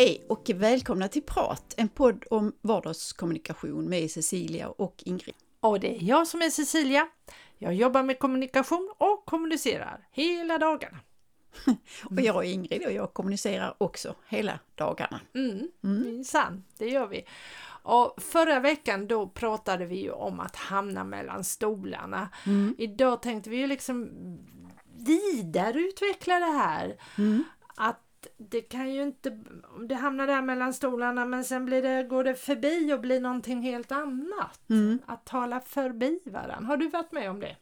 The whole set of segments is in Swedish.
Hej och välkomna till Prat, en podd om vardagskommunikation med Cecilia och Ingrid. Och det är jag som är Cecilia. Jag jobbar med kommunikation och kommunicerar hela dagarna. och jag är Ingrid och jag kommunicerar också hela dagarna. Mm, mm. Minsann, det gör vi. Och förra veckan då pratade vi ju om att hamna mellan stolarna. Mm. Idag tänkte vi ju liksom vidareutveckla det här. Mm. Att det kan ju inte, det hamnar där mellan stolarna men sen blir det, går det förbi och blir någonting helt annat. Mm. Att tala förbi varandra. Har du varit med om det?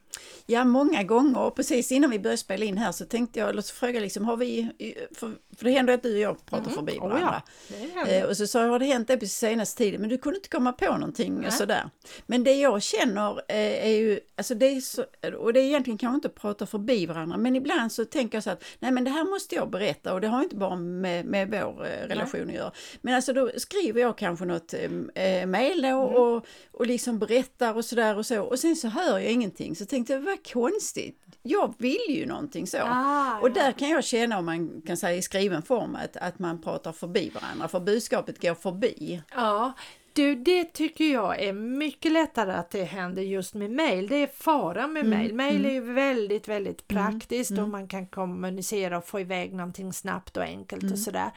Ja, många gånger. Och precis innan vi började spela in här så tänkte jag, eller så frågade jag liksom, har vi, för, för det händer att du och jag pratar mm. förbi varandra. Oh ja, eh, och så sa jag, har det hänt det på senaste tiden? Men du kunde inte komma på någonting Nej. sådär. Men det jag känner eh, är ju, alltså det är så, och det är egentligen kanske inte att prata förbi varandra, men ibland så tänker jag så att, nej men det här måste jag berätta och det har inte bara med, med vår eh, relation Nej. att göra. Men alltså då skriver jag kanske något eh, mejl mm. och, och liksom berättar och sådär och så och sen så hör jag ingenting. Så tänkte jag, vad konstigt. Jag vill ju någonting så. Ah, och där kan jag känna, om man kan säga i skriven form, att, att man pratar förbi varandra, för budskapet går förbi. Ja, du, det tycker jag är mycket lättare att det händer just med mail. Det är fara med mm, mail. Mail mm. är ju väldigt, väldigt mm, praktiskt mm, och man kan kommunicera och få iväg någonting snabbt och enkelt och mm. sådär.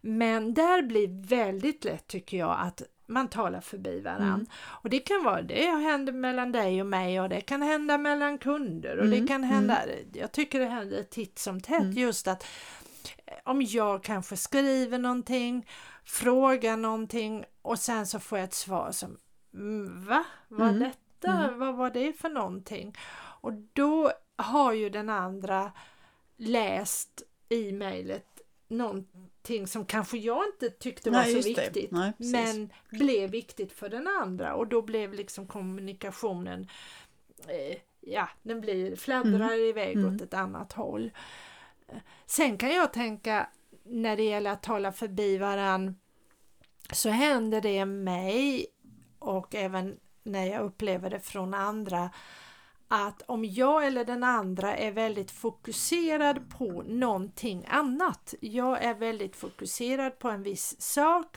Men där blir väldigt lätt tycker jag att man talar förbi varandra. Mm. Och det kan vara, det händer mellan dig och mig och det kan hända mellan kunder och mm. det kan hända, mm. jag tycker det händer titt som tätt mm. just att eh, om jag kanske skriver någonting, frågar någonting och sen så får jag ett svar som mm, Va? Vad mm. detta? Mm. Vad var det för någonting? Och då har ju den andra läst i mejlet någonting som kanske jag inte tyckte var Nej, så viktigt Nej, men blev viktigt för den andra och då blev liksom kommunikationen eh, ja, den blir fladdrar mm. iväg mm. åt ett annat håll. Sen kan jag tänka när det gäller att tala förbi varann så händer det mig och även när jag upplever det från andra att om jag eller den andra är väldigt fokuserad på någonting annat, jag är väldigt fokuserad på en viss sak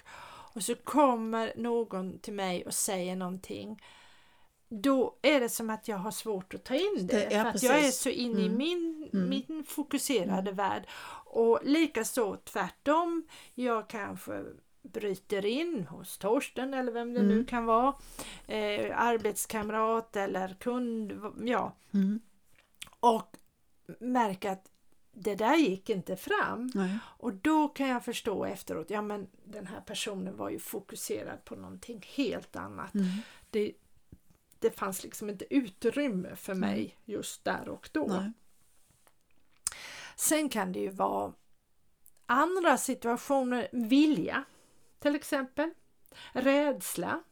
och så kommer någon till mig och säger någonting då är det som att jag har svårt att ta in det, det för att jag är så inne mm. i min, mm. min fokuserade mm. värld. Och likaså tvärtom, jag kanske bryter in hos Torsten eller vem det mm. nu kan vara, eh, arbetskamrat eller kund, ja. Mm. Och märker att det där gick inte fram. Nej. Och då kan jag förstå efteråt, ja men den här personen var ju fokuserad på någonting helt annat. Mm. Det, det fanns liksom inte utrymme för mig just där och då. Nej. Sen kan det ju vara andra situationer, vilja till exempel. Rädsla.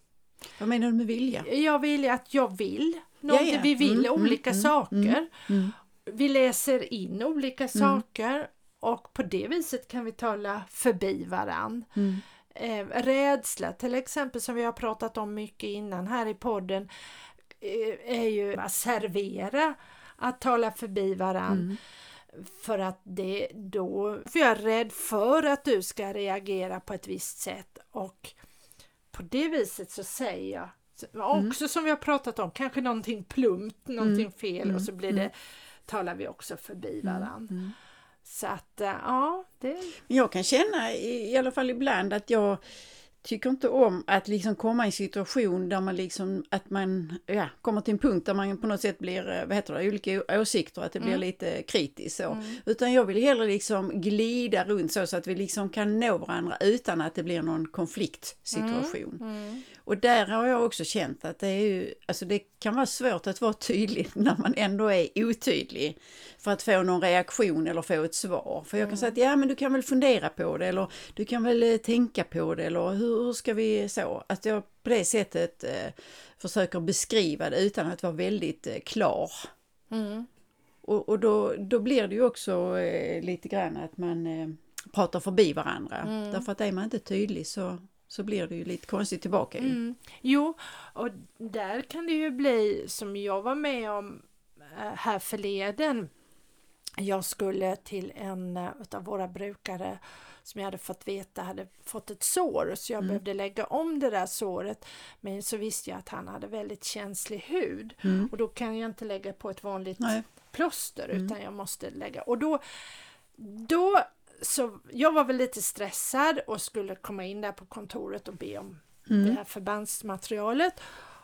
Vad menar du med vilja? Jag vill att jag vill. Ja, ja. Vi vill mm, olika mm, saker. Mm, mm, vi läser in olika mm. saker och på det viset kan vi tala förbi varann. Mm. Eh, rädsla till exempel som vi har pratat om mycket innan här i podden eh, är ju att servera, att tala förbi varann. För att det då, för jag är rädd för att du ska reagera på ett visst sätt och på det viset så säger jag mm. också mm. som vi har pratat om, kanske någonting plumpt, någonting mm. fel mm. och så blir det, mm. talar vi också förbi mm. varandra. Så att eh, ja, det... Jag kan känna i alla fall ibland att jag tycker inte om att liksom komma i en situation där man liksom, att man ja, kommer till en punkt där man på något sätt blir, eh, vad heter det, olika åsikter, att det blir mm. lite kritiskt så. Mm. Utan jag vill hellre liksom glida runt så, så att vi liksom kan nå varandra utan att det blir någon konfliktsituation. Mm. mm. Och där har jag också känt att det är ju, alltså det kan vara svårt att vara tydlig när man ändå är otydlig för att få någon reaktion eller få ett svar. För jag kan mm. säga att ja men du kan väl fundera på det eller du kan väl eh, tänka på det eller hur, hur ska vi så? Att jag på det sättet eh, försöker beskriva det utan att vara väldigt eh, klar. Mm. Och, och då, då blir det ju också eh, lite grann att man eh, pratar förbi varandra. Mm. Därför att är man inte tydlig så så blir det ju lite konstigt tillbaka. Mm. Jo, och där kan det ju bli som jag var med om eh, här förleden jag skulle till en eh, av våra brukare som jag hade fått veta hade fått ett sår så jag Mm. behövde lägga om det där såret. Men så visste jag att han hade väldigt känslig hud Mm. och då kan jag inte lägga på ett vanligt Nej. plåster Mm. utan jag måste lägga och då, då så jag var väl lite stressad och skulle komma in där på kontoret och be om det Mm. här förbandsmaterialet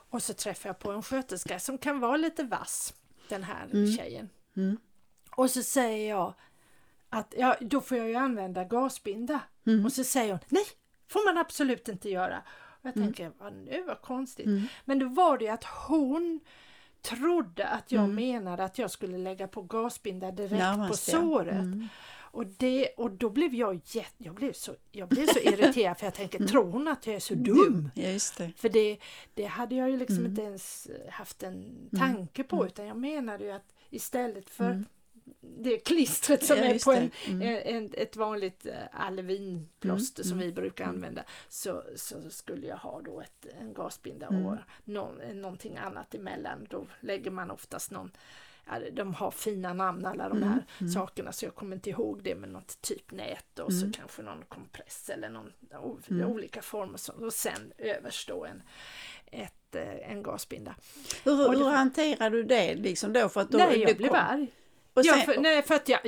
och så träffade jag på en sköterska som kan vara lite vass, den här Mm. tjejen. Mm. Och så säger jag att ja, då får jag ju använda gasbinda. Mm. Och så säger hon nej, får man absolut inte göra. Och jag tänker, vad nu vad konstigt. Mm. Men då var det att hon trodde att jag Mm. menade att jag skulle lägga på gasbinda direkt Närmast, på ja. såret. Mm. Och, det, och då blev jag jätte, jag blev så, jag blev så irriterad för jag tänker, tror hon att jag är så dum? Ja, det. För det, det hade jag ju liksom Mm. inte ens haft en tanke på utan jag menade ju att istället för Mm. Det klistret som Ja, är på en, Mm. en, ett vanligt eh, allevinplåster Mm, som mm, vi brukar använda så, så skulle jag ha då ett, en gasbinda Mm. och någon, någonting annat emellan. Då lägger man oftast någon de har fina namn alla de Mm, här mm. sakerna så jag kommer inte ihåg det med något typ nät och så Mm. kanske någon kompress eller någon Mm. olika former så, och sen överst då en, ett, eh, en gasbinda. Hur, hur hanterar du det liksom då? För att då Nej, jag kom- arg. Och ja, sen, för, nej, för att jag,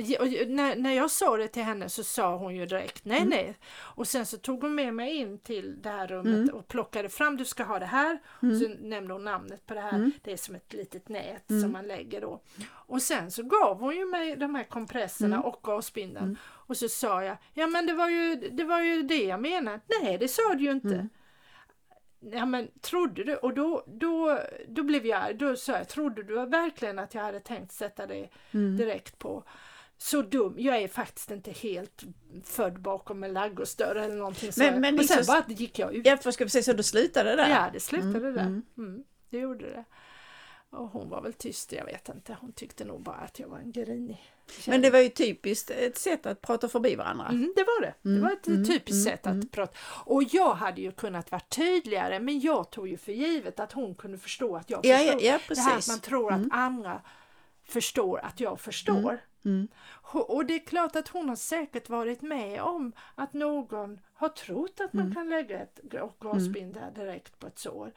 när, när jag sa det till henne så sa hon ju direkt nej, Mm. nej. Och sen så tog hon med mig in till det här rummet Mm. och plockade fram, du ska ha det här. Mm. Och så nämnde hon namnet på det här. Mm. Det är som ett litet nät Mm. som man lägger då. Och sen så gav hon ju mig de här kompresserna Mm. och gasbindeln. Och så sa jag, ja men det var ju det, var ju det jag menade. Nej, det sa du ju inte. Ja men trodde du? Och då, då, då blev jag. Då sa jag, trodde du verkligen att jag hade tänkt sätta det mm. direkt på. Så dum, jag är faktiskt inte helt född bakom en ladugårdsdörr eller någonting Men- sånt. men och sen liksom- bara gick jag ut. Ja, för ska säga så, då slutade det där? Ja, det slutade Mm, där. mm. Mm, det gjorde det. Och hon var väl tyst, jag vet inte. Hon tyckte nog bara att jag var en grinig. Men det var ju typiskt ett sätt att prata förbi varandra. Mm, det var det. Det Mm, var ett mm, typiskt mm, sätt att mm. prata. Och jag hade ju kunnat vara tydligare men jag tog ju för givet att hon kunde förstå att jag Ja, förstod. ja, ja, det här att man tror att andra förstår att jag förstår. Mm. Och det är klart att hon har säkert varit med om att någon har trott att man Mm. kan lägga ett ga- gasbinda direkt på ett sår.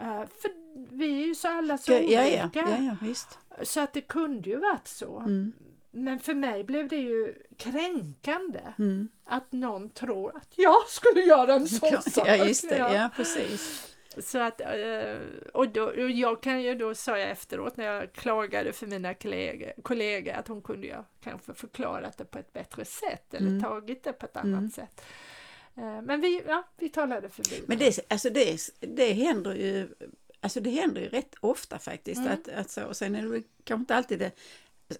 Eh, för vi är ju så alla så Ja, olika. ja, ja, ja, ja, visst. Så att det kunde ju varit så. Mm. Men för mig blev det ju kränkande Mm. att någon tror att jag skulle göra en sån sak. Ja, just det. Ja. Ja, precis. Så att, eh, och, då, och jag kan ju då, sa jag efteråt när jag klagade för mina kollegor, kollegor att hon kunde ju kanske förklarat det på ett bättre sätt eller Mm. tagit det på ett annat Mm. sätt. Eh, Men vi, ja, vi talade förbi. Men det, alltså det, det händer ju Alltså det händer ju rätt ofta faktiskt. Mm. Att, att så, och sen är det kanske inte alltid det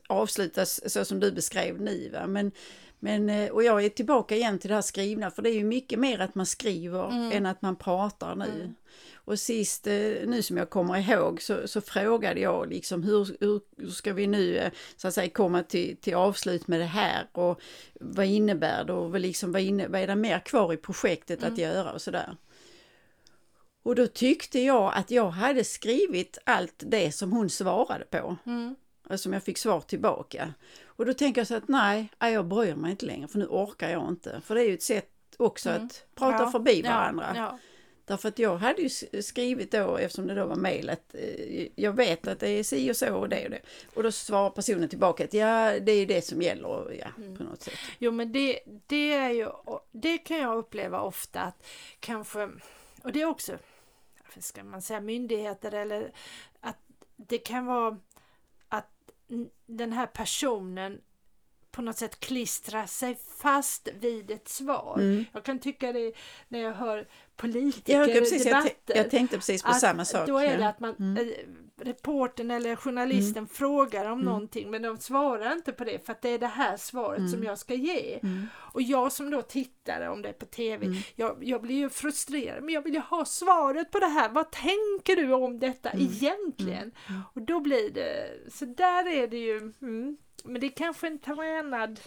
avslutas så som du beskrev nu. Va? Men, men, eh, och jag är tillbaka igen till det här skrivna för det är ju mycket mer att man skriver Mm. än att man pratar nu. Mm. Och sist, eh, nu som jag kommer ihåg, så, så frågade jag liksom hur, hur, ska vi nu eh, så att säga komma till, till avslut med det här och vad innebär det och liksom, vad, inne, vad är det mer kvar i projektet att göra och sådär. Och då tyckte jag att jag hade skrivit allt det som hon svarade på, Mm. Och som jag fick svar tillbaka. Och då tänker jag så att nej, jag bryr mig inte längre för nu orkar jag inte. För det är ju ett sätt också Mm. att prata Ja, förbi varandra. Ja, ja. Därför att jag hade ju skrivit då, eftersom det då var mejl, att eh, jag vet att det är si och så och det och det. Och då svarar personen tillbaka att ja, det är det som gäller, och ja, Mm. på något sätt. Jo men det, det är ju, det kan jag uppleva ofta att kanske, och det är också, ska man säga, myndigheter eller att det kan vara den här personen på något sätt klistrar sig fast vid ett svar. Mm. Jag kan tycka det när jag hör politiker precis, jag, debatter. t- jag tänkte precis på samma sak. Då är det att man, Mm. Reportern eller journalisten frågar om Mm. någonting men de svarar inte på det för att det är det här svaret Mm. som jag ska ge. Mm. Och jag som då tittare, om det är på TV, Mm. jag, jag blir ju frustrerad men jag vill ju ha svaret på det här. Vad tänker du om detta Mm. egentligen? Mm. Och då blir det, så där är det ju, mm, men det är kanske en tränad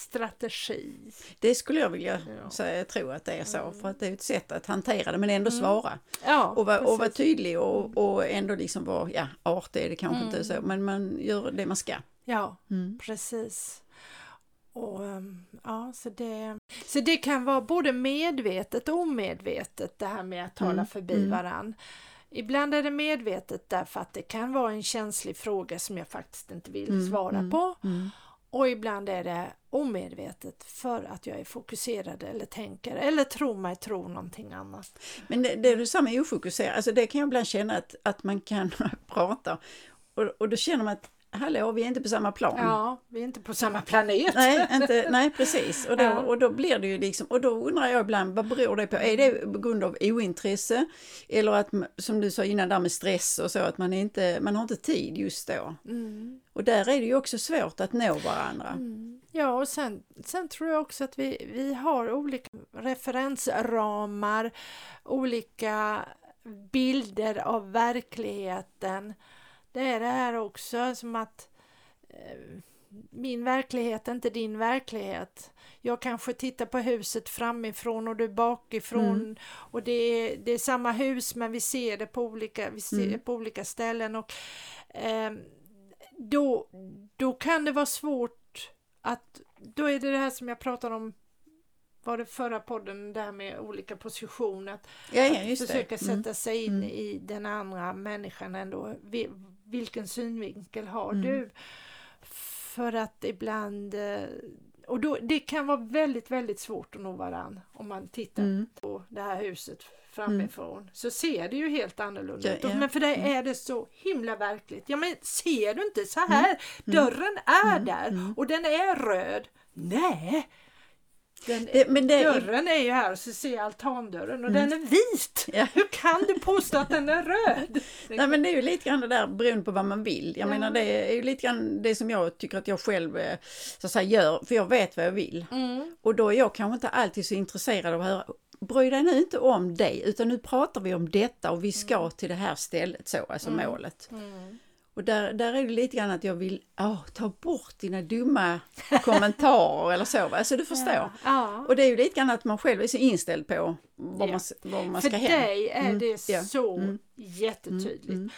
strategi. Det skulle jag vilja Ja. säga, jag tror att det är så, Mm. för att det är ett sätt att hantera det men ändå Mm. svara. Ja, Och vara, och vara tydlig och, och ändå liksom vara, ja, artig är det kanske Mm. inte så, men man gör det man ska. Ja, Mm. precis. Och, ehm, ja, så, det, så det kan vara både medvetet och omedvetet det här med att tala Mm, förbi mm. varann. Ibland är det medvetet därför att det kan vara en känslig fråga som jag faktiskt inte vill Mm, svara mm, på. Och ibland är det omedvetet för att jag är fokuserad eller tänker eller tror mig tro någonting annat. Men det, det du sa med ofokuserad, alltså det kan jag ibland känna att, att man kan prata och, och då känner man att hallå, vi är inte på samma plan. Ja, vi är inte på samma planet. Nej, inte, nej, precis. Och då, Ja. och då blir det ju liksom, och då undrar jag ibland, vad beror det på? Är det på grund av ointresse? Eller att, som du sa innan där med stress och så, att man inte, man har inte tid just då. Mm. Och där är det ju också svårt att nå varandra. Mm. Ja, och sen, sen tror jag också att vi, vi har olika referensramar, olika bilder av verkligheten. Det är det här också som att eh, min verklighet är inte din verklighet. Jag kanske tittar på huset framifrån och du bakifrån Mm. och det är, det är samma hus men vi ser det på olika, vi ser Mm. på olika ställen. Och, ehm, då, då kan det vara svårt att, då är det det här som jag pratade om var det förra podden, det här med olika positioner, att, Ja, ja, att försöka det. Mm. sätta sig in Mm. i den andra människan ändå. Vi- Vilken synvinkel har Mm. du? För att ibland, eh, och då, det kan vara väldigt, väldigt svårt att nå varann om man tittar Mm. på det här huset framifrån så ser det ju helt annorlunda Ja, ut. ja. Men för dig Mm. är det så himla verkligt. Ja men ser du inte så här? Dörren är Mm. där Mm. och den är röd. Nej! Den, Det, men det, dörren är ju här så ser jag altandörren och Mm. den är vit! Ja. Hur kan du påstå att den är röd? Nej men det är ju lite grann det där beroende på vad man vill. Jag Ja. menar det är ju lite grann det som jag tycker att jag själv eh, så att säga gör, för jag vet vad jag vill. Mm. Och då är jag kanske inte alltid så intresserad av att höra, bry dig nu inte om dig utan nu pratar vi om detta och vi ska till det här stället så, alltså Mm. målet. Mm. Och där, där är det lite grann att jag vill, åh, ta bort dina dumma kommentarer eller så, va? alltså du förstår. Ja. ja. Och det är ju lite grann att man själv är så inställd på var Ja. man, var man För ska hem. dig är Mm, det så Mm. jättetydligt. Mm.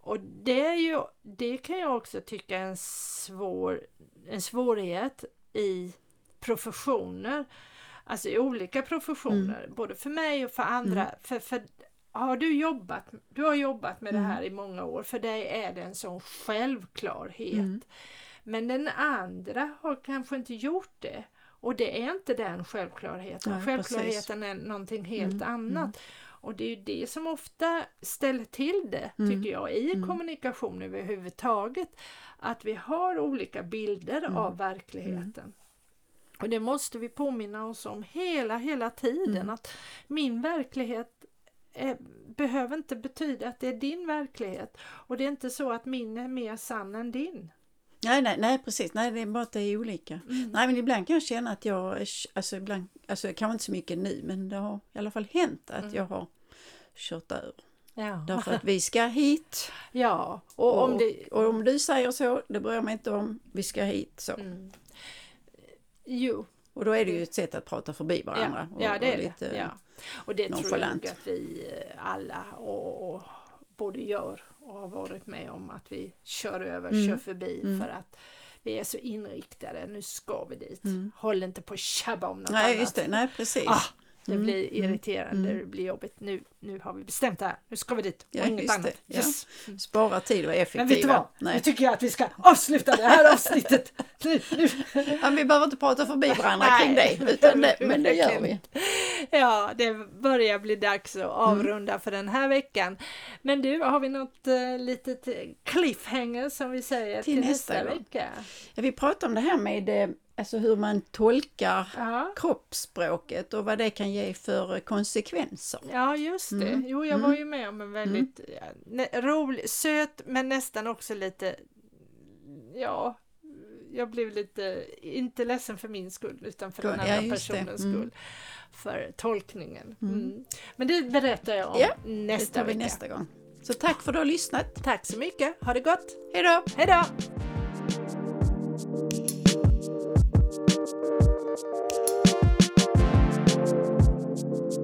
Och det, är ju, det kan jag också tycka är en, svår, en svårighet i professioner. Alltså i olika professioner, Mm. både för mig och för andra. För, för har du jobbat, du har jobbat med Mm. det här i många år, för dig är det en sån självklarhet. Mm. Men den andra har kanske inte gjort det. Och det är inte den självklarheten. Nej, Självklarheten är någonting helt Mm, annat. Och det är ju det som ofta ställer till det, Mm, tycker jag, i mm. kommunikation överhuvudtaget. Att vi har olika bilder Mm, av verkligheten. Och det måste vi påminna oss om hela, hela tiden. Mm. Att min verklighet är, behöver inte betyda att det är din verklighet. Och det är inte så att min är mer sann än din. Nej, nej, nej, precis. Nej, det är bara att det är olika. Mm. Nej, men ibland kan jag känna att jag, alltså ibland, alltså kanske inte så mycket nu, men det har i alla fall hänt att Mm. jag har kört över. Ja. Därför att vi ska hit. ja, och om det... och om du säger så, det bryr jag mig inte om, vi ska hit så. Mm. Jo, Och då är det ju ett sätt att prata förbi ja, varandra. och, ja det är och lite, det. Ja. Och det tror jag att vi eh, alla och, och både gör och har varit med om att vi kör över, Mm. kör förbi Mm. för att vi är så inriktade, nu ska vi dit. Mm. Håll inte på att tjabba om något Nej, annat. just det. Nej, precis. Ah, det Mm, blir mm, irriterande, mm. det blir jobbigt. Nu, nu har vi bestämt det här, nu ska vi dit och Ja, inget annat. ja. Yes. Spara tid och effektiva. Men vet du vad? Nu Nej. tycker jag att vi ska avsluta det här avsnittet. Nu, nu. Ja, vi behöver inte prata förbi varandra kring det, utan det, men det gör vi. Ja, det börjar bli dags att avrunda för den här veckan. Men du, har vi något uh, litet cliffhanger som vi säger Till till, nästa nästa, vecka? Ja, vi pratar om det här med eh, alltså hur man tolkar Ja. kroppsspråket och vad det kan ge för konsekvenser. Ja, just det. Mm. Jo, jag Mm. var ju med om en väldigt ja, nä- rolig, söt men nästan också lite, ja, jag blev lite, inte ledsen för min skull utan för den Ja, andra det. personens Mm. skull. För tolkningen. Mm. Mm. Men det berättar jag om Ja, Det nästa tar vi vecka. nästa gång. Så tack för att du har lyssnat. Tack så mycket, ha det gott! Hej då! Thank you.